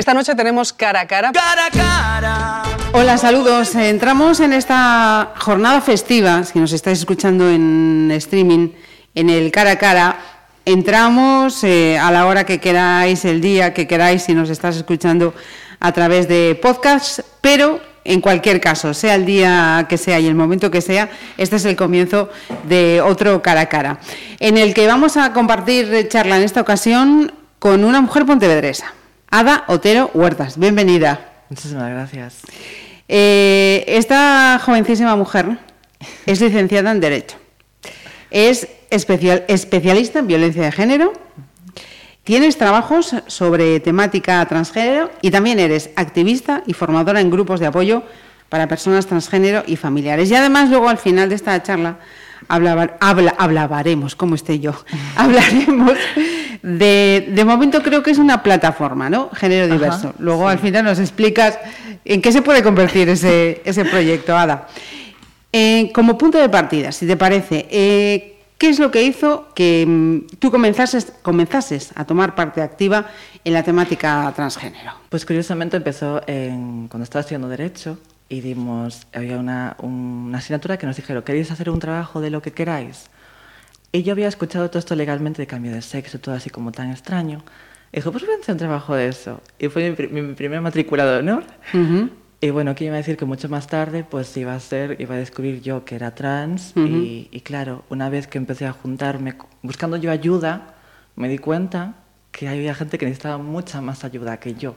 esta noche tenemos cara a cara. Cara a cara. Hola, saludos. Entramos en esta jornada festiva, si nos estáis escuchando en streaming, en el cara a cara. Entramos eh, a la hora que queráis, el día que queráis, si nos estás escuchando a través de podcast, pero en cualquier caso, sea el día que sea y el momento que sea, este es el comienzo de otro cara a cara, en el que vamos a compartir charla en esta ocasión con una mujer pontevedresa, Ada Otero Huertas. Bienvenida. Muchísimas gracias. Eh, esta jovencísima mujer es licenciada en Derecho. Es especial, especialista en violencia de género. Tienes trabajos sobre temática transgénero y también eres activista y formadora en grupos de apoyo para personas transgénero y familiares. Y además luego al final de esta charla habla, hablaremos, como esté yo, hablaremos de, de momento creo que es una plataforma, ¿no? Género diverso. luego al final nos explicas en qué se puede convertir ese, ese proyecto, Ada. Eh, como punto de partida, si te parece, eh, ¿qué es lo que hizo que mm, tú comenzases, comenzases a tomar parte activa en la temática transgénero? Pues curiosamente empezó en, cuando estaba estudiando Derecho y dimos, había una, una asignatura que nos dijeron, ¿queréis hacer un trabajo de lo que queráis? Y yo había escuchado todo esto legalmente de cambio de sexo, todo así como tan extraño. Y dijo, pues voy a hacer un trabajo de eso. Y fue mi, mi primer matriculado de honor. Y bueno, que iba a decir que mucho más tarde pues iba a ser, iba a descubrir yo que era trans. y, y, claro, una vez que empecé a juntarme, buscando yo ayuda, me di cuenta que había gente que necesitaba mucha más ayuda que yo.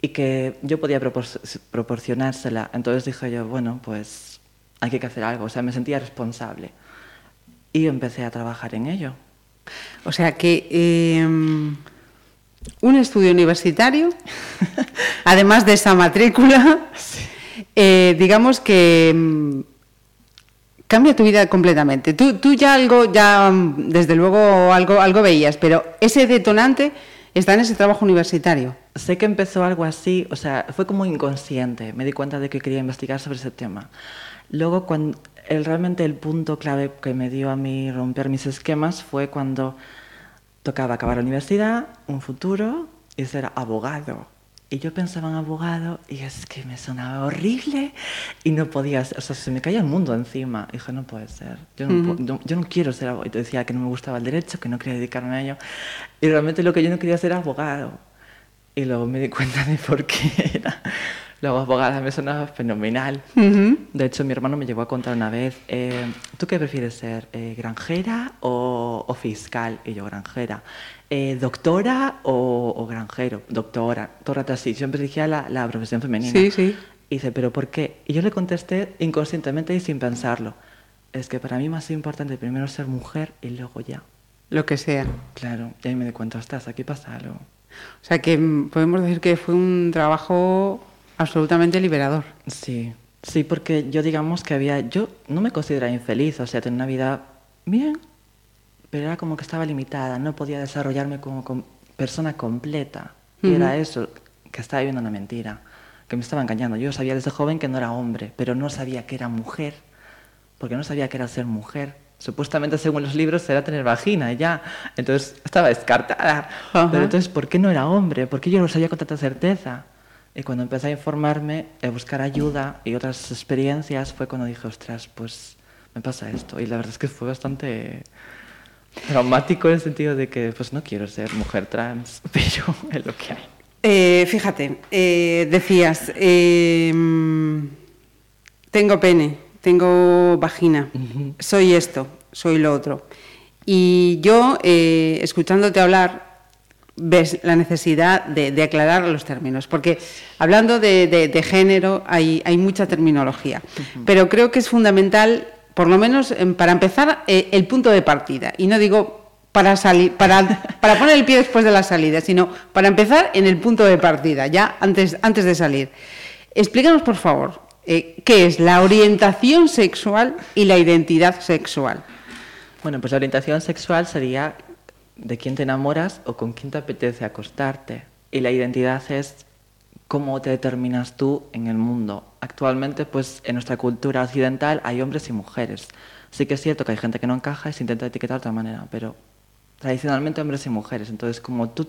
Y que yo podía propor proporcionársela. Entonces dije yo, bueno, pues hay que hacer algo. O sea, me sentía responsable. Y empecé a trabajar en ello. O sea que eh, un estudio universitario, además de esa matrícula, eh, digamos que mm, cambia tu vida completamente. Tú, tú ya algo, ya mm, desde luego algo, algo veías, pero ese detonante está en ese trabajo universitario. Sé que empezó algo así, o sea, fue como inconsciente. Me di cuenta de que quería investigar sobre ese tema. Luego, cuando el, realmente el punto clave que me dio a mí romper mis esquemas fue cuando tocaba acabar la universidad, un futuro y ser abogado. Y yo pensaba en abogado y es que me sonaba horrible y no podía, o sea, se me caía el mundo encima. Y dije, no puede ser, yo no, uh -huh. no, yo no quiero ser abogado. Y decía que no me gustaba el derecho, que no quería dedicarme a ello. Y realmente lo que yo no quería ser abogado. Y luego me di cuenta de por qué era. Luego abogada me sonaba fenomenal. Uh -huh. De hecho, mi hermano me llegó a contar una vez, eh, ¿tú qué prefieres ser? Eh, ¿Granjera o, o, fiscal? Y yo, granjera. Eh, ¿Doctora o, o, granjero? Doctora. Todo rato así. Siempre elegía la, la profesión femenina. Sí, sí. Y dice, ¿pero por qué? Y yo le contesté inconscientemente y sin pensarlo. Es que para mí más importante primero ser mujer y luego ya. Lo que sea. Claro. Y ahí me di cuenta, estás, aquí pasa algo. O sea que podemos decir que fue un trabajo absolutamente liberador. Sí, sí, porque yo digamos que había, yo no me consideraba infeliz, o sea, tenía una vida bien, pero era como que estaba limitada, no podía desarrollarme como, como persona completa. Y uh -huh. era eso, que estaba viviendo una mentira, que me estaba engañando. Yo sabía desde joven que no era hombre, pero no sabía que era mujer, porque no sabía que era ser mujer. Supuestamente, según los libros, era tener vagina, y ya. Entonces estaba descartada. Uh -huh. Pero entonces, ¿por qué no era hombre? ¿Por qué yo lo sabía con tanta certeza? Y cuando empecé a informarme, a buscar ayuda y otras experiencias, fue cuando dije, ostras, pues me pasa esto. Y la verdad es que fue bastante traumático en el sentido de que, pues no quiero ser mujer trans, pero es lo que hay. Eh, fíjate, eh, decías, eh, tengo pene, tengo vagina, uh -huh. soy esto, soy lo otro. Y yo, eh, escuchándote hablar, ves la necesidad de, de, aclarar los términos, porque hablando de, de, de género hay, hay, mucha terminología, uh -huh. pero creo que es fundamental, por lo menos para empezar, eh, el punto de partida. Y no digo para, salir, para, para poner el pie después de la salida, sino para empezar en el punto de partida, ya antes, antes de salir. Explícanos, por favor, eh, qué es la orientación sexual y la identidad sexual. Bueno, pues la orientación sexual sería de quién te enamoras o con quién te apetece acostarte. Y la identidad es cómo te determinas tú en el mundo. Actualmente, pues en nuestra cultura occidental hay hombres y mujeres. Sí que es cierto que hay gente que no encaja y se intenta etiquetar de otra manera, pero tradicionalmente hombres y mujeres. Entonces, como tú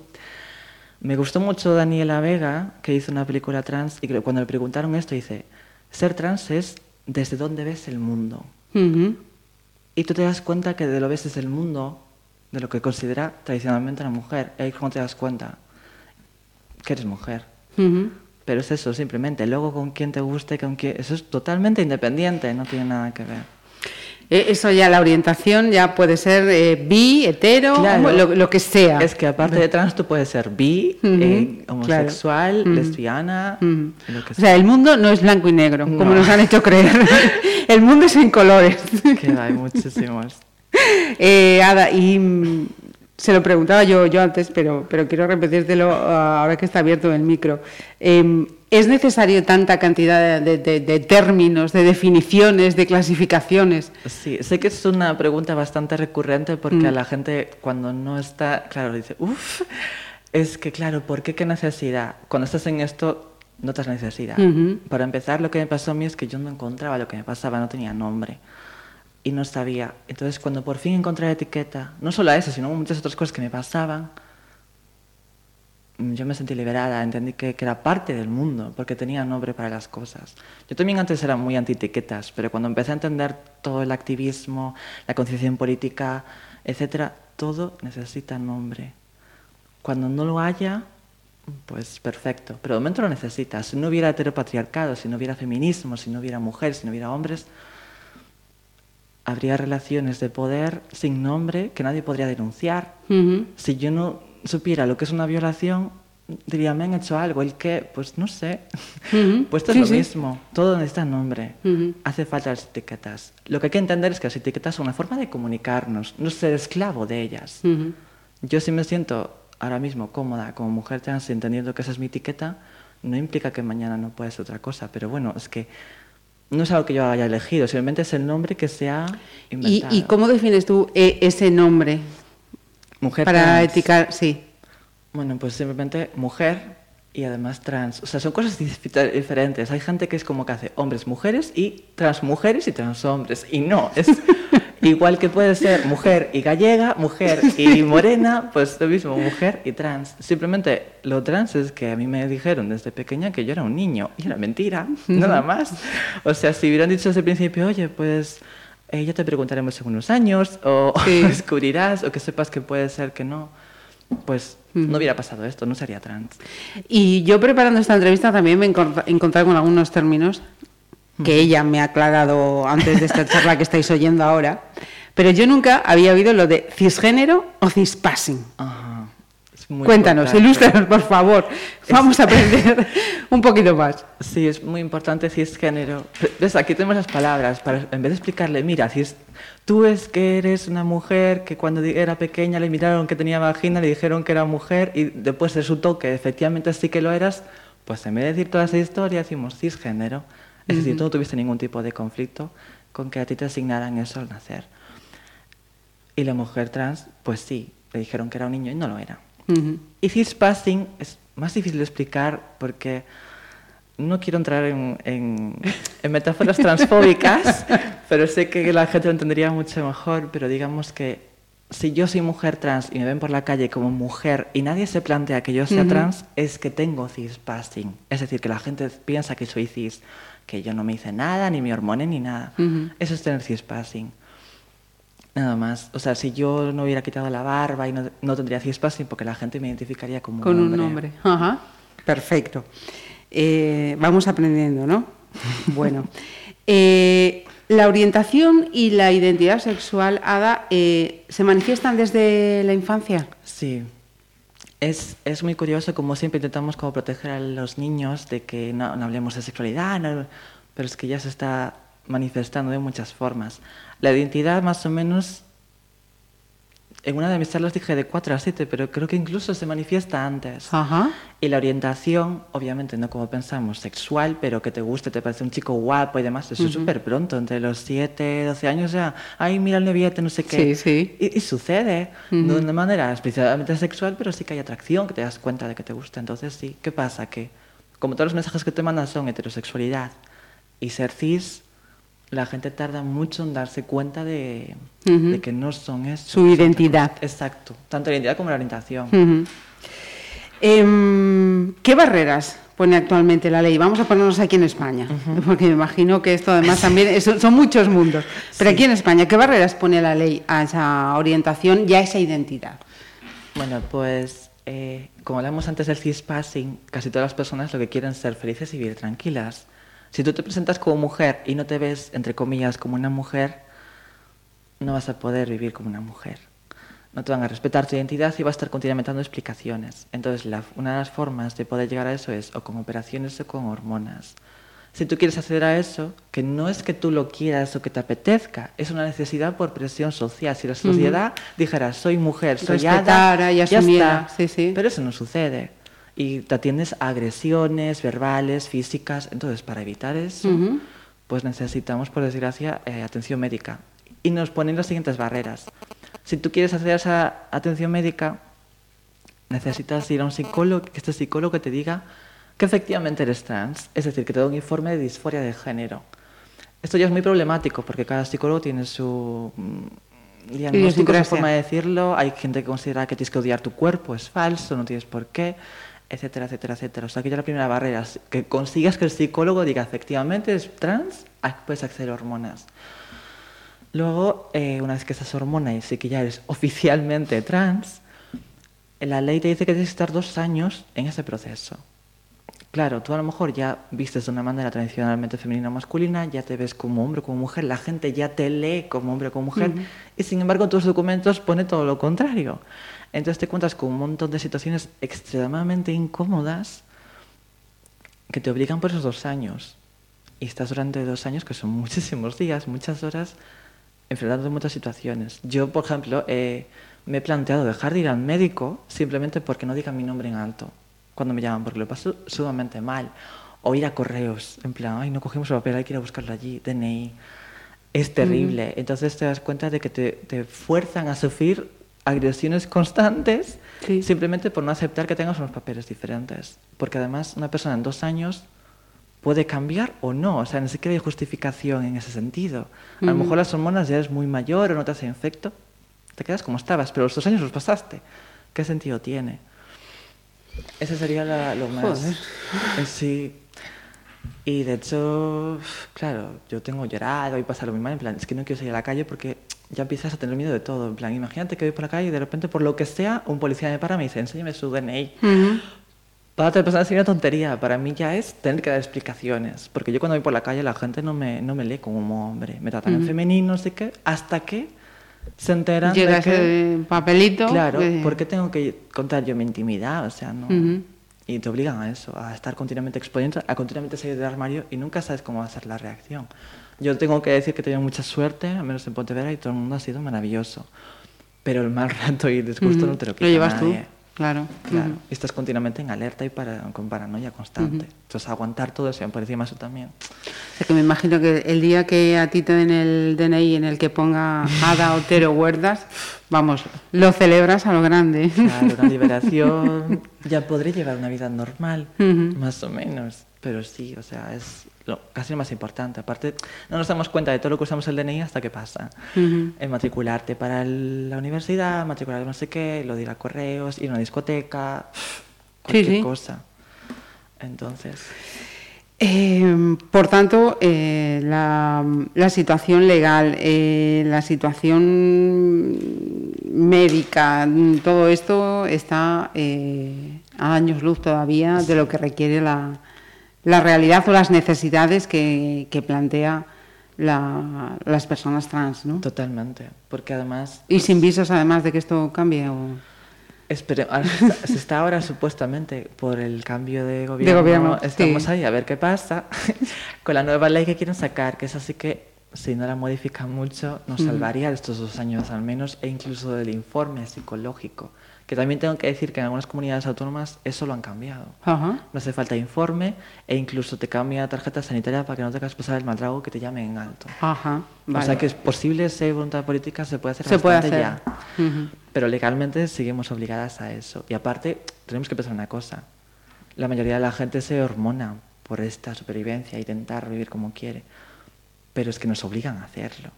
Me gustó mucho Daniela Vega, que hizo una película trans, y cuando le preguntaron esto, dice, ser trans es desde dónde ves el mundo. Ujú. Y tú te das cuenta que de lo ves desde el mundo, de lo que considera tradicionalmente la mujer. Y ahí es cuando te das cuenta que eres mujer. Pero es eso, simplemente. Luego con quién te guste, con quién... Eso es totalmente independiente, no tiene nada que ver. Eh, Eso ya, la orientación ya puede ser eh, bi, hetero, Claro. lo, lo que sea. Es que aparte de trans, tú puedes ser bi, eh, homosexual, lesbiana, lo que O sea, el mundo no es blanco y negro, como No. nos han hecho creer. el mundo es en colores. Que hay muchísimos. Eh, Ada, y mm, se lo preguntaba yo, yo antes, pero, pero quiero repetírtelo ah, ahora que está abierto el micro. Eh, ¿Es necesario tanta cantidad de, de- de términos, de definiciones, de clasificaciones? Sí, sé que es una pregunta bastante recurrente porque Mm. a la gente cuando no está, claro, dice, uff, es que claro, ¿por qué qué necesidad? Cuando estás en esto, notas necesidad. Ujú. Para empezar, lo que me pasó a mí es que yo no encontraba lo que me pasaba, no tenía nombre y no sabía. Entonces, cuando por fin encontré la etiqueta, no solo a eso, sino muchas otras cosas que me pasaban, yo me sentí liberada, entendí que, que era parte del mundo, porque tenía nombre para las cosas. Yo también antes era muy anti-etiquetas, pero cuando empecé a entender todo el activismo, la concienciación política, etcétera, todo necesita nombre. Cuando no lo haya, pues perfecto, pero de momento lo necesitas. Si no hubiera heteropatriarcado, si no hubiera feminismo, si no hubiera mujeres, si no hubiera hombres, habría relaciones de poder sin nombre que nadie podría denunciar. Ujú. Si yo no supiera lo que es una violación, diría, me han hecho algo. ¿El qué? Pues no sé. Ujú. Pues esto Sí, es lo sí. mismo. Todo necesita nombre. Ujú. Hace falta las etiquetas. Lo que hay que entender es que las etiquetas son una forma de comunicarnos, no ser esclavo de ellas. Yo si me siento ahora mismo cómoda como mujer trans entendiendo que esa es mi etiqueta, no implica que mañana no pueda ser otra cosa. Pero bueno, es que no es algo que yo haya elegido, simplemente es el nombre que se ha ¿Y, inventado. y cómo defines tú eh, ese nombre mujer para trans. eticar? Sí. Bueno, pues simplemente mujer y además trans. O sea, son cosas dif- diferentes. Hay gente que es como que hace hombres, mujeres y trans mujeres y trans hombres. Y no, es igual que puede ser mujer y gallega, mujer y morena, pues lo mismo, mujer y trans. Simplemente lo trans es que a mí me dijeron desde pequeña que yo era un niño. Y era mentira, nada más. O sea, si hubieran dicho desde el principio, oye, pues eh, ya te preguntaremos en unos años, o Sí. descubrirás, o que sepas que puede ser que no, pues no hubiera pasado esto, no sería trans. Y yo preparando esta entrevista también me he encont- encontrado con algunos términos que ella me ha aclarado antes de esta charla que estáis oyendo ahora, pero yo nunca había oído lo de cisgénero o cispassing. Ajá. Es Cuéntanos, importante. ilústranos, por favor. Vamos a aprender un poquito más. Sí, es muy importante cisgénero. ¿Ves? Aquí tenemos las palabras. Para, en vez de explicarle, mira, cis, tú ves que eres una mujer que cuando era pequeña le miraron que tenía vagina, le dijeron que era mujer y después resultó que efectivamente sí que lo eras, pues en vez de decir toda esa historia decimos cisgénero. Es decir, tú no tuviste ningún tipo de conflicto con que a ti te asignaran eso al nacer. Y la mujer trans, pues sí, le dijeron que era un niño y no lo era. Ujú. Y cispassing es más difícil de explicar porque no quiero entrar en, en- en metáforas transfóbicas, pero sé que la gente lo entendería mucho mejor, pero digamos que si yo soy mujer trans y me ven por la calle como mujer y nadie se plantea que yo sea Ujú. trans, es que tengo cispassing. Es decir, que la gente piensa que soy cis, que yo no me hice nada, ni me hormone, ni nada. Eso es tener cispassing. Nada más. O sea, si yo no hubiera quitado la barba y no, no tendría cispassing porque la gente me identificaría como Con un un hombre. nombre. Ajá. Perfecto. Eh, vamos aprendiendo, ¿no? Bueno. Eh, la orientación y la identidad sexual, Ada, eh, ¿se manifiestan desde la infancia? Sí. Es, es muy curioso como siempre intentamos como proteger a los niños de que no, hablemos de sexualidad, no- pero es que ya se está manifestando de muchas formas. La identidad más o menos, en una de mis charlas dije de 4 a 7, pero creo que incluso se manifiesta antes. Ajá. Y la orientación, obviamente no como pensamos, sexual, pero que te guste, te parece un chico guapo y demás, eso es súper pronto, entre los 7, 12 años ya, ay, mira el neviete, no sé qué. Sí, sí. Y, y sucede, Ujú. no de una manera especialmente sexual, pero sí que hay atracción, que te das cuenta de que te gusta. Entonces sí, ¿qué pasa? Que como todos los mensajes que te mandan son heterosexualidad y ser cis, la gente tarda mucho en darse cuenta de, que no son eso. Su identidad. Exacto, tanto la identidad como la orientación. Em, ¿Qué barreras pone actualmente la ley? Vamos a ponernos aquí en España, porque me imagino que esto además también son muchos mundos. Pero aquí en España, ¿qué barreras pone la ley a esa orientación y a esa identidad? Bueno, pues eh, como hablamos antes del cispassing, casi todas las personas lo que quieren es ser felices y vivir tranquilas. Si tú te presentas como mujer y no te ves, entre comillas, como una mujer, no vas a poder vivir como una mujer no te van a respetar tu identidad y vas a estar continuamente dando explicaciones. Entonces, una de las formas de poder llegar a eso es o con operaciones o con hormonas. Si tú quieres acceder a eso, que no es que tú lo quieras o que te apetezca, es una necesidad por presión social. Si la sociedad dijera, soy mujer, soy Respetara y asumiera. Sí, sí. Pero eso no sucede. Y te atiendes a agresiones verbales, físicas. Entonces, para evitar eso, pues necesitamos, por desgracia, eh, atención médica. Y nos ponen las siguientes barreras. Si tú quieres hacer esa atención médica, necesitas ir a un psicólogo, que este psicólogo te diga que efectivamente eres trans, es decir, que te dé un informe de disforia de género. Esto ya es muy problemático porque cada psicólogo tiene su mm, diagnóstico, su forma de decirlo. Hay gente que considera que tienes que odiar tu cuerpo, es falso, no tienes por qué, etcétera, etcétera, etcétera. O sea, que ya la primera barrera es que consigas que el psicólogo diga efectivamente es trans, puedes acceder a hormonas. Luego, eh, una vez que estás hormona y que ya eres oficialmente trans, la ley te dice que tienes que estar dos años en ese proceso. Claro, tú a lo mejor ya vistes de una manera tradicionalmente femenina o masculina, ya te ves como hombre o como mujer, la gente ya te lee como hombre o como mujer, y sin embargo en tus documentos pone todo lo contrario. Entonces te cuentas con un montón de situaciones extremadamente incómodas que te obligan por esos dos años. Y estás durante dos años, que son muchísimos días, muchas horas, enfrentando muchas situaciones. Yo, por ejemplo, eh, me he planteado dejar de ir al médico simplemente porque no digan mi nombre en alto cuando me llaman, porque lo paso sumamente mal. O ir a correos, en plan, ay, no cogimos el papel, hay que ir a buscarlo allí, DNI. Es terrible. Entonces te das cuenta de que te, te fuerzan a sufrir agresiones constantes simplemente por no aceptar que tengas unos papeles diferentes. Porque además una persona en dos años puede cambiar o no. O sea, ni siquiera hay justificación en ese sentido. A lo mejor las hormonas ya eres muy mayor o no te hacen efecto, te quedas como estabas, pero los dos años los pasaste. ¿Qué sentido tiene? Ese sería lo más. Eh, sí. Y de hecho, claro, yo tengo llorado y pasa lo mismo. En plan, es que no quiero salir a la calle porque ya empiezas a tener miedo de todo. En plan, imagínate que voy por la calle y de repente, por lo que sea, un policía me para y me dice, enséñame su DNI. Para otra persona sería una tontería, para mí ya es tener que dar explicaciones, porque yo cuando voy por la calle la gente no me, no me lee como hombre, me tratan en femenino, no sé qué, hasta que se enteran Llega de que... ese papelito. Claro, ¿por qué tengo que contar yo mi intimidad? O sea, no... Y te obligan a eso, a estar continuamente exponiendo, a continuamente salir del armario y nunca sabes cómo va a ser la reacción. Yo tengo que decir que he tenido mucha suerte, al menos en Pontevedra, y todo el mundo ha sido maravilloso. Pero el mal rato y el disgusto no te lo quita Lo llevas nadie. tú. Claro. claro. Estás continuamente en alerta y para, con paranoia constante. Entonces, aguantar todo eso, por encima eso también. O sea, que me imagino que el día que a ti te den el DNI en el que ponga Ada Otero Huertas, vamos, lo celebras a lo grande. Claro, una liberación. ya podré llevar una vida normal, más o menos. Pero sí, o sea, es lo, casi lo más importante. Aparte, no nos damos cuenta de todo lo que usamos el DNI hasta que pasa. En matricularte para la universidad, matricularte no sé qué, lo de ir a correos, ir a una discoteca, cualquier cosa. Entonces. Eh, por tanto, eh, la, la, situación legal, eh, la situación médica, todo esto está a años luz todavía de lo que requiere la, la realidad o las necesidades que, que plantea la, las personas trans, ¿no? Totalmente, porque además... ¿Y sin visas además de que esto cambie? O... Espere, se está ahora supuestamente por el cambio de gobierno. De gobierno estamos ahí a ver qué pasa con la nueva ley que quieren sacar, que es así que si no la modifican mucho nos salvaría de estos dos años al menos e incluso del informe psicológico que también tengo que decir que en algunas comunidades autónomas eso lo han cambiado. No hace falta informe e incluso te cambia tarjeta sanitaria para que no tengas que pasar el maltrago que te llamen en alto. O sea que es posible, si hay voluntad política, se puede hacer se bastante puede hacer. ya. Pero legalmente seguimos obligadas a eso. Y aparte, tenemos que pensar una cosa. La mayoría de la gente se hormona por esta supervivencia, intentar vivir como quiere. Pero es que nos obligan a hacerlo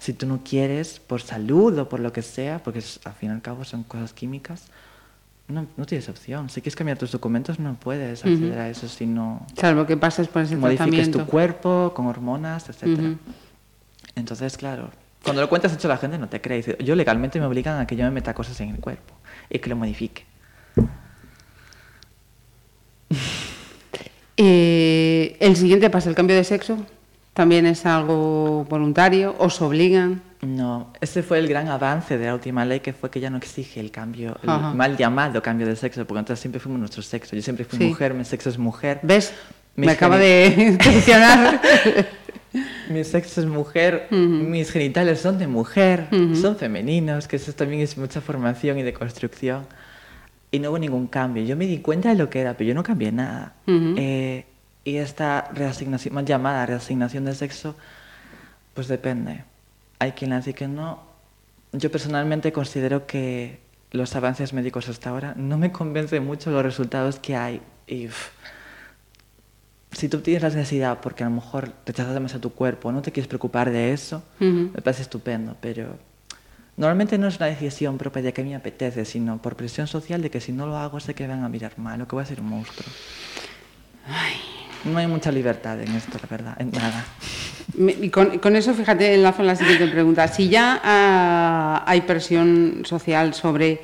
si tú no quieres, por salud o por lo que sea, porque al fin y al cabo son cosas químicas, no, no tienes opción. Si quieres cambiar tus documentos, no puedes acceder a eso si no Salvo que pases por ese modifiques tratamiento. tu cuerpo con hormonas, etcétera. Entonces, claro, cuando lo cuentas hecho la gente no te cree. Dice, yo legalmente me obligan a que yo me meta cosas en el cuerpo y que lo modifique. Eh, el siguiente paso, el cambio de sexo, también es algo voluntario, os obligan. No, ese fue el gran avance de la última ley, que fue que ya no exige el cambio, el Ajá. mal llamado cambio de sexo, porque entonces siempre fuimos nuestro sexo. Yo siempre fui Sí. mujer, mi sexo es mujer. ¿Ves? Mis Me acaba de funcionar. Mi sexo es mujer, mis genitales son de mujer, son femeninos, que eso también es mucha formación y de construcción. Y no hubo ningún cambio. Yo me di cuenta de lo que era, pero yo no cambié nada. Eh, y esta reasignación, mal llamada reasignación de sexo, pues depende. Hay quien la dice que no. Yo personalmente considero que los avances médicos hasta ahora no me convencen mucho los resultados que hay. Y si tú tienes la necesidad porque a lo mejor rechazas demasiado tu cuerpo, no te quieres preocupar de eso, me parece estupendo, pero normalmente no es una decisión propia de que a mí me apetece, sino por presión social de que si no lo hago sé que me van a mirar mal o que voy a ser un monstruo. No hay mucha libertad en esto, la verdad, en nada. Y con, con eso, fíjate, enlazo en la siguiente pregunta. Si ya ah, hay presión social sobre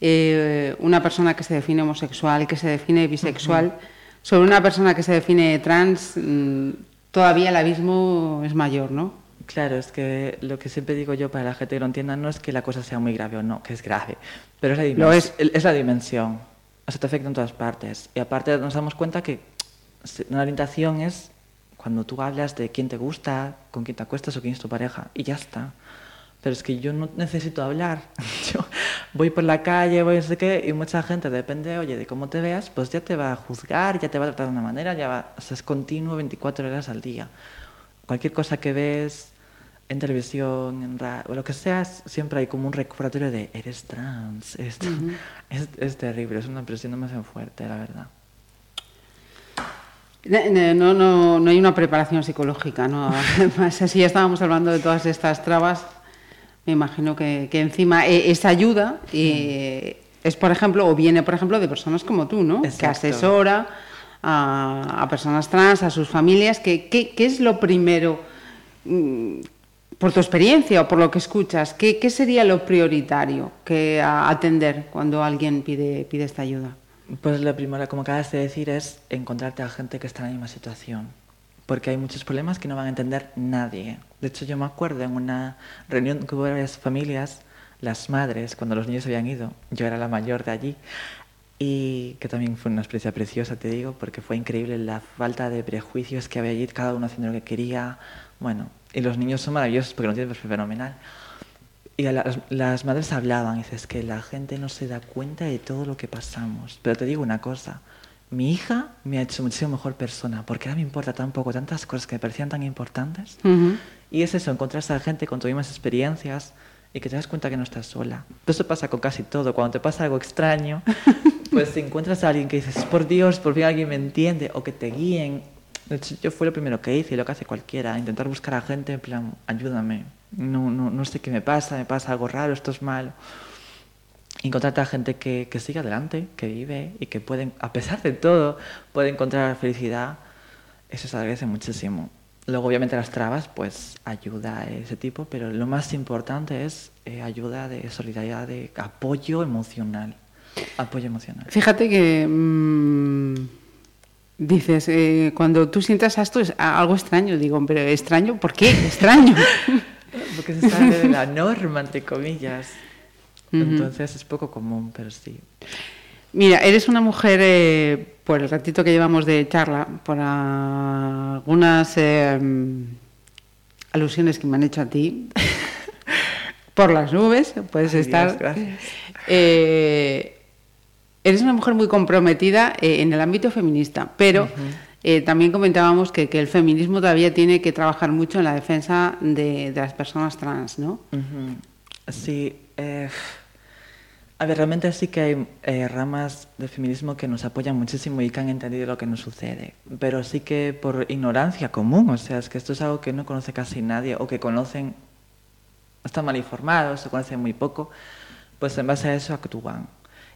eh, una persona que se define homosexual, que se define bisexual, sobre una persona que se define trans, mm, todavía el abismo es mayor, ¿no? Claro, es que lo que siempre digo yo para la gente que lo entienda no es que la cosa sea muy grave o no, que es grave, pero es la, Lo dimens- es. es la dimensión. O sea, te afecta en todas partes. Y aparte nos damos cuenta que una orientación es cuando tú hablas de quién te gusta, con quién te acuestas o quién es tu pareja, y ya está. Pero es que yo no necesito hablar. Yo voy por la calle, voy no sé qué, y mucha gente, depende, oye, de cómo te veas, pues ya te va a juzgar, ya te va a tratar de una manera, ya va, o sea, es continuo 24 horas al día. Cualquier cosa que ves en televisión, en radio, o lo que sea, siempre hay como un recordatorio de eres trans, eres trans". es, es terrible, es una presión demasiado fuerte, la verdad. No, no, no hay una preparación psicológica, ¿no? Además, si ya estábamos hablando de todas estas trabas, me imagino que, que encima eh, esa ayuda eh, es, por ejemplo, o viene, por ejemplo, de personas como tú, ¿no? Que asesora a, a personas trans, a sus familias. que- que- ¿Qué es lo primero, mm, por tu experiencia o por lo que escuchas, qué, qué sería lo prioritario que a- atender cuando alguien pide, pide esta ayuda? Pues lo primero, como acabas de decir, es encontrarte a gente que está en la misma situación. Porque hay muchos problemas que no van a entender nadie. De hecho, yo me acuerdo en una reunión que hubo varias familias, las madres, cuando los niños habían ido, yo era la mayor de allí, y que también fue una experiencia preciosa, te digo, porque fue increíble la falta de prejuicios que había allí, cada uno haciendo lo que quería. Bueno, y los niños son maravillosos porque lo tienen fenomenal. Y las, las madres hablaban, y dices que la gente no se da cuenta de todo lo que pasamos. Pero te digo una cosa, mi hija me ha hecho muchísimo mejor persona, porque ahora me importa tan poco, tantas cosas que me parecían tan importantes. Ujú. Y es eso, encontrarse a gente con tus mismas experiencias y que te das cuenta que no estás sola. Eso pasa con casi todo. Cuando te pasa algo extraño, pues encuentras a alguien que dices, por Dios, por fin alguien me entiende, o que te guíen. De hecho, yo fue lo primero que hice y lo que hace cualquiera, intentar buscar a gente en plan, ayúdame. No, no, no sé qué me pasa, me pasa algo raro, esto es malo. Encontrarte a gente que, que sigue adelante, que vive y que pueden, a pesar de todo, puede encontrar felicidad. Eso se agradece muchísimo. Luego, obviamente, las trabas, pues ayuda a ese tipo, pero lo más importante es eh, ayuda de solidaridad, de apoyo emocional. Apoyo emocional. Fíjate que mm, dices, eh, cuando tú sientas esto es algo extraño, digo, pero extraño, ¿por qué? Extraño. Porque se sale de la norma, entre comillas. Entonces es poco común, pero sí. Mira, eres una mujer, eh, por el ratito que llevamos de charla, por algunas eh, alusiones que me han hecho a ti, por las nubes, puedes Ay, estar. Dios, gracias. Eh, eres una mujer muy comprometida eh, en el ámbito feminista, pero eh, también comentábamos que, el feminismo todavía tiene que trabajar mucho en la defensa de, de las personas trans, ¿no? Sí, eh, a ver, realmente sí que hay eh, ramas del feminismo que nos apoyan muchísimo y que han entendido lo que nos sucede, pero sí que por ignorancia común, o sea, es que esto es algo que no conoce casi nadie o que conocen, están mal informados, se conocen muy poco, pues en base a eso actúan.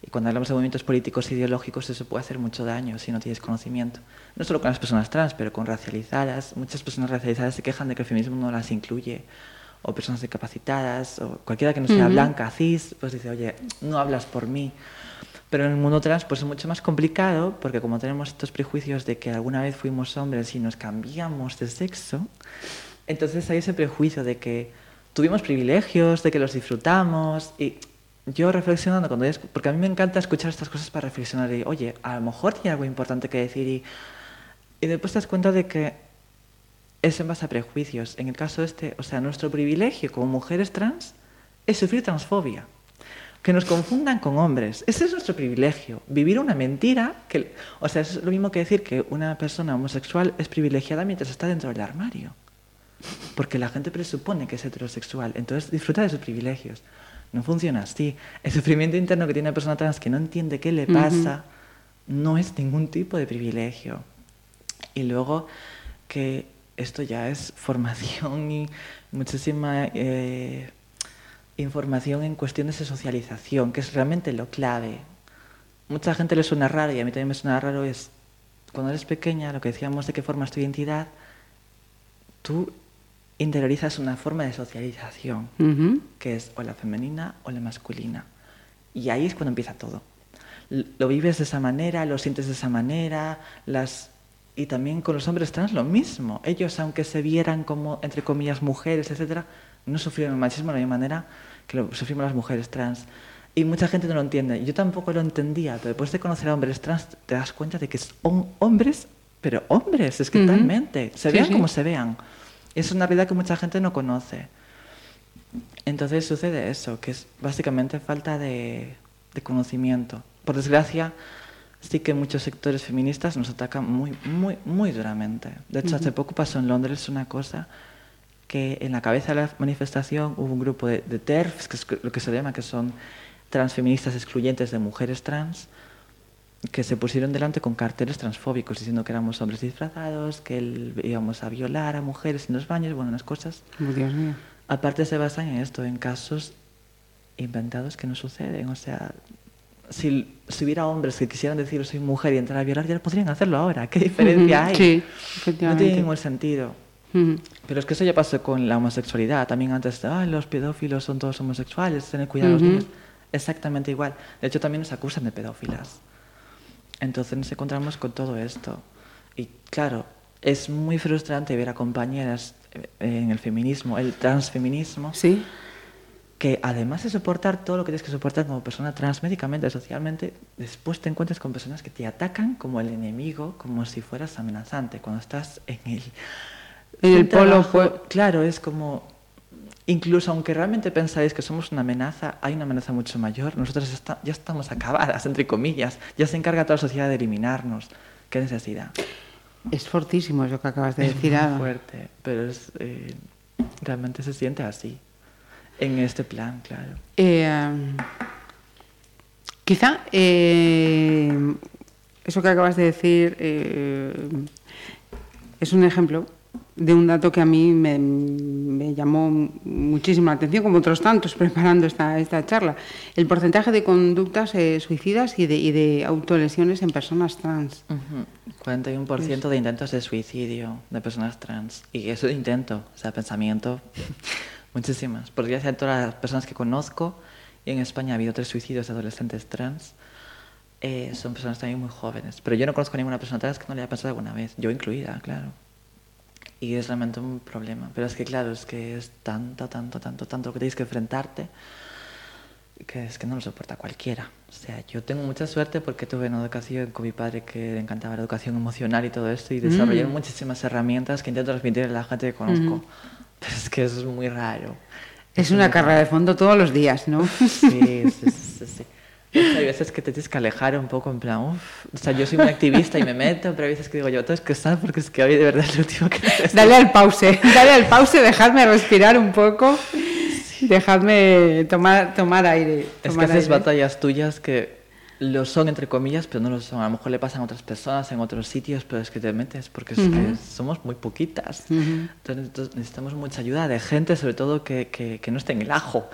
Y cuando hablamos de movimientos políticos e ideológicos, eso puede hacer mucho daño si no tienes conocimiento. No solo con las personas trans, pero con racializadas. Muchas personas racializadas se quejan de que el feminismo no las incluye. O personas discapacitadas, o cualquiera que no sea blanca, cis, pues dice, oye, no hablas por mí. Pero en el mundo trans pues es mucho más complicado porque como tenemos estos prejuicios de que alguna vez fuimos hombres y nos cambiamos de sexo, entonces hay ese prejuicio de que tuvimos privilegios, de que los disfrutamos y yo reflexionando cuando porque a mí me encanta escuchar estas cosas para reflexionar y oye, a lo mejor tiene algo importante que decir y, y después te das cuenta de que es en base a prejuicios. En el caso este, o sea, nuestro privilegio como mujeres trans es sufrir transfobia. Que nos confundan con hombres. Ese es nuestro privilegio. Vivir una mentira, que, o sea, es lo mismo que decir que una persona homosexual es privilegiada mientras está dentro del armario. Porque la gente presupone que es heterosexual, entonces disfruta de sus privilegios. No funciona así. El sufrimiento interno que tiene una persona trans que no entiende qué le pasa no es ningún tipo de privilegio. Y luego que esto ya es formación y muchísima eh, información en cuestiones de socialización, que es realmente lo clave. Mucha gente le suena raro y a mí también me suena raro es cuando eres pequeña, lo que decíamos de qué formas tu identidad, tú interiorizas una forma de socialización, que es o la femenina o la masculina. Y ahí es cuando empieza todo. Lo vives de esa manera, lo sientes de esa manera, las... y también con los hombres trans lo mismo. Ellos, aunque se vieran como, entre comillas, mujeres, etc., no sufrieron el machismo de la misma manera que lo sufrimos las mujeres trans. Y mucha gente no lo entiende. Yo tampoco lo entendía, pero después de conocer a hombres trans te das cuenta de que son hombres, pero hombres, es que totalmente. Se vean como se vean. Es una realidad que mucha gente no conoce. Entonces sucede eso, que es básicamente falta de, conocimiento. Por desgracia, sí que muchos sectores feministas nos atacan muy, muy, muy duramente. De hecho, hace poco pasó en Londres una cosa que en la cabeza de la manifestación hubo un grupo de, de TERFs, que es lo que se llama, que son transfeministas excluyentes de mujeres trans, que se pusieron delante con carteles transfóbicos diciendo que éramos hombres disfrazados, que íbamos a violar a mujeres en los baños, bueno, unas cosas. Oh, Dios mío. Aparte se basan en esto, en casos inventados que no suceden. O sea, si, si hubiera hombres que quisieran decir soy mujer y entrar a violar, ya podrían hacerlo ahora. ¿Qué diferencia hay? Sí, No tiene ningún sentido. Pero es que eso ya pasó con la homosexualidad. También antes, los pedófilos son todos homosexuales, tener cuidado los niños. Exactamente igual. De hecho, también nos acusan de pedófilas. Entonces nos encontramos con todo esto. Y claro, es muy frustrante ver a compañeras eh, en el feminismo, el transfeminismo, ¿Sí? que además de soportar todo lo que tienes que soportar como persona trans médicamente, socialmente, después te encuentras con personas que te atacan como el enemigo, como si fueras amenazante. Cuando estás en el... En el polo... Pues claro, es como Incluso aunque realmente pensáis que somos una amenaza, hay una amenaza mucho mayor. Nosotros ya estamos acabadas, entre comillas. Ya se encarga toda la sociedad de eliminarnos. ¿Qué necesidad? Es fortísimo lo que acabas de decir. Es fuerte, pero es, eh, realmente se siente así. En este plan, claro. Eh, quizá eh, eso que acabas de decir es un ejemplo de un dato que a mí me, llamó muchísimo la atención, como otros tantos, preparando esta, esta charla. El porcentaje de conductas eh, suicidas y de, y de, autolesiones en personas trans. 41% de intentos de suicidio de personas trans. Y eso de intento, o sea, pensamiento, muchísimas. Podría ser todas las personas que conozco, y en España ha habido tres suicidios de adolescentes trans. Eh, son personas también muy jóvenes. Pero yo no conozco a ninguna persona trans que no le haya pasado alguna vez. Yo incluida, claro. Y es realmente un problema. Pero es que, claro, es que es tanto, tanto, tanto, tanto que tienes que enfrentarte que es que no lo soporta cualquiera. O sea, yo tengo mucha suerte porque tuve una educación con mi padre que le encantaba la educación emocional y todo esto y desarrollé mm. muchísimas herramientas que intento transmitir a la gente que conozco. Mm. Pero es que es muy raro. Es, una carrera de fondo todos los días, ¿no? Sí, sí, sí. sí. Hay veces que te tienes que alejar un poco, en plan, uff, o sea, yo soy muy activista y me meto, pero hay veces que digo yo, todo es que está porque es que hoy de verdad es lo último que. Dale al pause, dale al pause, dejadme respirar un poco, dejadme tomar, tomar aire. es que haces batallas tuyas que lo son, entre comillas, pero no lo son. A lo mejor le pasan a otras personas en otros sitios, pero es que te metes porque es que somos muy poquitas. Entonces necesitamos mucha ayuda de gente, sobre todo que, que, que no esté en el ajo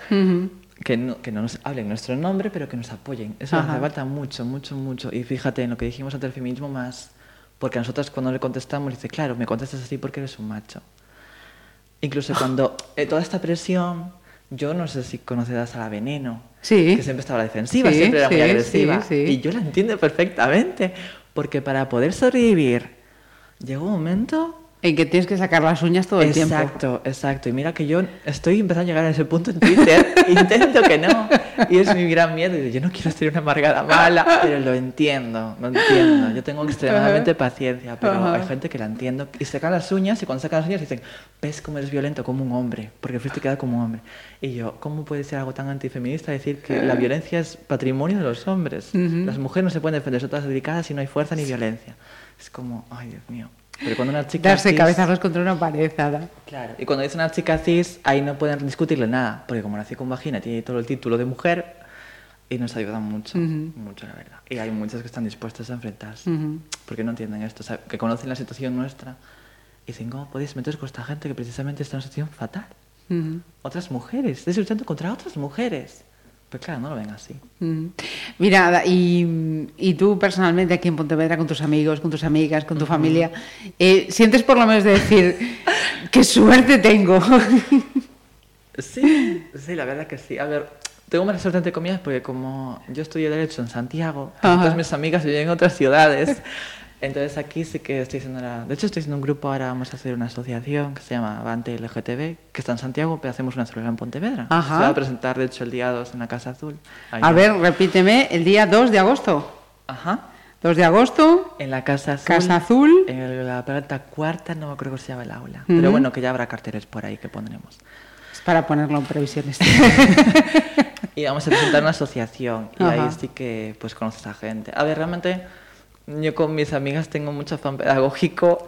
que no, que no nos hablen nuestro nombre, pero que nos apoyen. Eso Ajá. hace falta mucho, mucho, mucho. Y fíjate en lo que dijimos ante el feminismo más, porque a nosotras cuando le contestamos, dice, claro, me contestas así porque eres un macho. Incluso cuando eh, toda esta presión, yo no sé si conocerás a la Veneno, Sí. que siempre estaba a la defensiva, Sí, siempre era muy sí, agresiva. sí, sí. Y yo la entiendo perfectamente, porque para poder sobrevivir, llegó un momento En que tienes que sacar las uñas todo el tiempo. Exacto, exacto. Y mira que yo estoy empezando a llegar a ese punto en Twitter. Intento que no. Y es mi gran miedo. Yo no quiero ser una amargada mala, pero lo entiendo, lo entiendo. Yo tengo extremadamente paciencia, pero Ajá. hay gente que la entiendo. Y sacan las uñas y cuando sacan las uñas dicen, ves cómo eres violento como un hombre, porque fuiste quedado como un hombre. Y yo, ¿cómo puede ser algo tan antifeminista decir que la violencia es patrimonio de los hombres? Ujú. Las mujeres no se pueden defender, son todas dedicadas y no hay fuerza ni violencia. Es como, ay Dios mío. Pero cuando una chica Darse cis- cabezazos contra una pared, Ada. Claro. Y cuando dice una chica cis, ahí no pueden discutirle nada, porque como nací con vagina, tiene todo el título de mujer y nos ayuda mucho, Ujú. mucho la verdad. Y hay muchas que están dispuestas a enfrentarse, Ujú. porque no entienden esto, o sea, que conocen la situación nuestra y dicen, ¿cómo podéis meteros con esta gente que precisamente está en una situación fatal? Ujú. Otras mujeres, estáis luchando contra otras mujeres. Pues claro, no lo ven así. Mm. Mira, y, y tú personalmente aquí en Pontevedra, con tus amigos, con tus amigas, con tu familia, eh, ¿sientes por lo menos de decir, qué suerte tengo? Sí, sí, la verdad que sí. A ver, tengo mala suerte entre comillas porque como yo estudié Derecho en Santiago, todas mis amigas viven en otras ciudades. Entonces aquí sí que estoy haciendo la... De hecho estoy haciendo un grupo, ahora vamos a hacer una asociación que se llama Avante LGTB, que está en Santiago, pero hacemos una célula en Pontevedra. Ajá. Se va a presentar, de hecho, el día 2 en la Casa Azul. Ahí A ver, repíteme, el día 2 de agosto. Ajá. 2 de agosto, En la Casa Azul. Casa Azul. En la planta cuarta, no creo que se llama el aula. Ujú. Pero bueno, que ya habrá carteles por ahí que pondremos. Es para ponerlo en previsiones. Y vamos a presentar una asociación y Ajá. ahí sí que pues conoces a gente. A ver, realmente yo con mis amigas tengo mucho afán pedagógico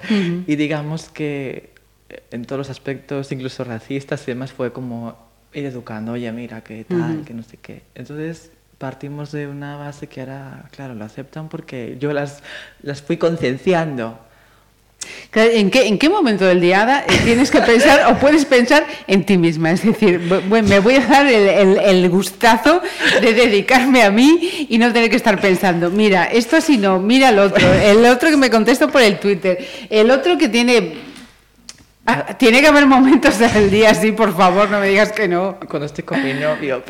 y digamos que eh, en todos los aspectos, incluso racistas y demás, fue como ir educando, oye, mira, qué tal, que no sé qué. Entonces partimos de una base que ahora, claro, lo aceptan porque yo las, las fui concienciando. ¿En qué, ¿En qué momento del día eh, tienes que pensar o puedes pensar en ti misma? Es decir, bu- bueno, me voy a dar el, gustazo de dedicarme a mí y no tener que estar pensando, mira, esto así no, mira el otro, el otro que me contesto por el Twitter, el otro que tiene... Ah, tiene que haber momentos del día así, por favor, no me digas que no. Cuando estoy con mi novio.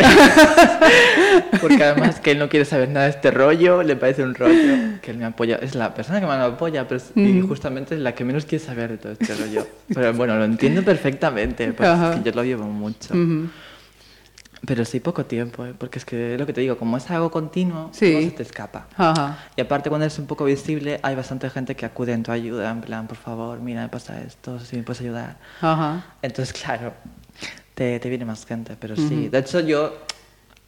Porque además que él no quiere saber nada de este rollo, le parece un rollo que él me apoya. Es la persona que más me apoya, pero es- y justamente es la que menos quiere saber de todo este rollo. Pero bueno, lo entiendo perfectamente, porque Ajá. es que yo lo llevo mucho. Pero sí poco tiempo, ¿eh? porque es que lo que te digo, como es algo continuo, Sí. no se te escapa. Ajá. Y aparte cuando eres un poco visible, hay bastante gente que acude en tu ayuda, en plan, por favor, mira, me pasa esto, si me puedes ayudar. Ajá. Entonces, claro, te, te viene más gente, pero sí. De hecho, yo,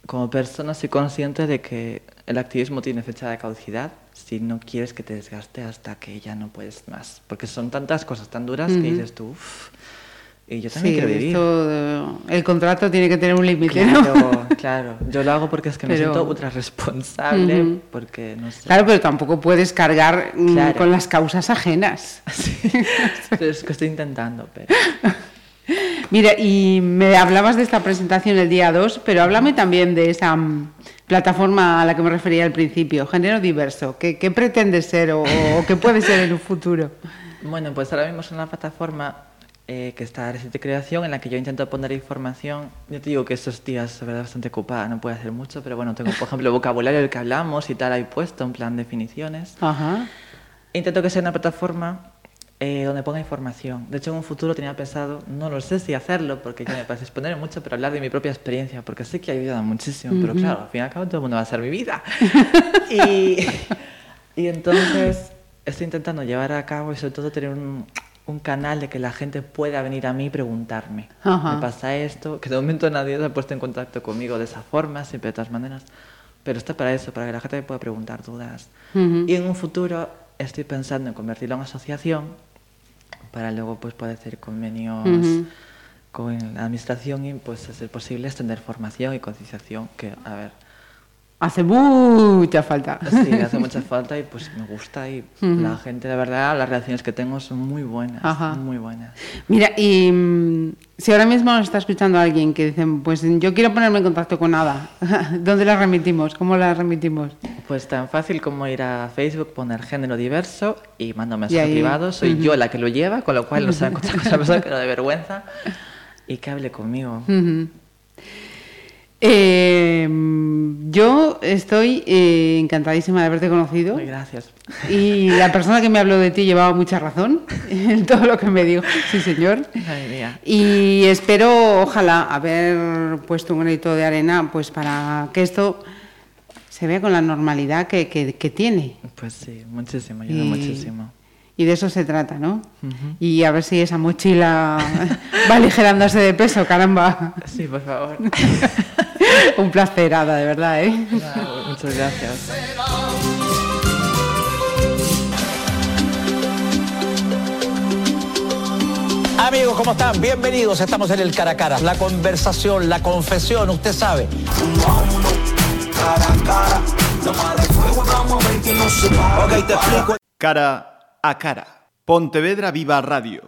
como persona, soy consciente de que el activismo tiene fecha de caducidad si no quieres que te desgaste hasta que ya no puedes más. Porque son tantas cosas tan duras que dices tú, uff, y yo también Sí, quiero vivir. esto, el contrato tiene que tener un límite, ¿no? Claro, claro. Yo lo hago porque es que me Pero- siento ultra responsable, porque no sé. Claro, pero tampoco puedes cargar mm, Claro. con las causas ajenas. Sí. es que estoy intentando, pero. Mira, y me hablabas de esta presentación el día 2, pero háblame también de esa mm, plataforma a la que me refería al principio, género diverso. ¿Qué, qué pretende ser o, o qué puede ser en un futuro? Bueno, pues ahora mismo es una plataforma eh, que está reciente creación en la que yo intento poner información. Yo te digo que estos días, la verdad, bastante ocupada, no puedo hacer mucho, pero bueno, tengo, por ejemplo, el vocabulario del que hablamos y tal ahí puesto, en plan definiciones. Ajá. Intento que sea una plataforma eh, donde ponga información. De hecho, en un futuro tenía pensado, no lo sé si hacerlo, porque ya me parece exponer mucho, pero hablar de mi propia experiencia, porque sé que ha ayudado muchísimo, pero claro, al fin y al cabo todo el mundo va a ser mi vida. y, y entonces estoy intentando llevar a cabo y sobre todo tener un, un canal de que la gente pueda venir a mí y preguntarme. Ajá. Me pasa esto, que de momento nadie se ha puesto en contacto conmigo de esa forma, siempre de todas maneras. Pero está para eso, para que la gente me pueda preguntar dudas. Ujú. Y en un futuro estoy pensando en convertirlo en asociación para luego pues poder hacer convenios con la administración y pues hacer posible extender formación y concienciación que a ver Hace mucha falta. Sí, hace mucha falta y pues me gusta y la gente, de verdad, las reacciones que tengo son muy buenas, Ajá. muy buenas. Mira, y mm, si ahora mismo nos está escuchando alguien que dice, pues yo quiero ponerme en contacto con Ada, ¿dónde la remitimos? ¿Cómo la remitimos? Pues tan fácil como ir a Facebook, poner género diverso y mando mensaje privado. Soy yo la que lo lleva, con lo cual no se va a encontrar con esa persona que no de vergüenza y que hable conmigo. Ujú. Eh, yo estoy eh, encantadísima de haberte conocido Muy gracias. y la persona que me habló de ti llevaba mucha razón en todo lo que me dijo, sí señor. Ay, mía. Y espero, ojalá, haber puesto un granito de arena pues para que esto se vea con la normalidad que, que- que tiene. Pues sí, muchísimo, ayuda Y- muchísimo. Y de eso se trata, ¿no? Y a ver si esa mochila va aligerándose de peso, caramba. Sí, por favor. Un placer, Ada, de verdad, ¿eh? Ah, Muchas gracias. Amigos, ¿cómo están? Bienvenidos. Estamos en el cara a cara. La conversación, la confesión, usted sabe. Ok, te explico. Cara a cara. Pontevedra Viva Radio.